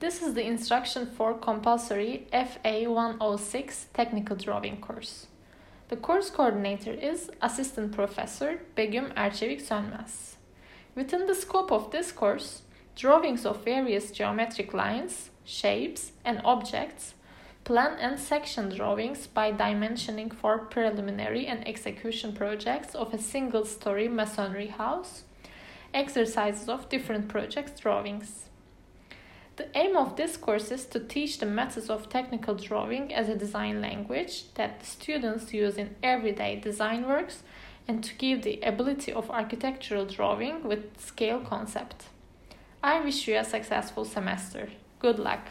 This is the instruction for compulsory FA 106 technical drawing course. The course coordinator is Assistant Professor Begüm Erçevik Sönmez. Within the scope of this course, drawings of various geometric lines, shapes, and objects, plan and section drawings by dimensioning for preliminary and execution projects of a single story masonry house, exercises of different projects drawings. The aim of this course is to teach the methods of technical drawing as a design language that students use in everyday design works and to give the ability of architectural drawing with scale concept. I wish you a successful semester. Good luck!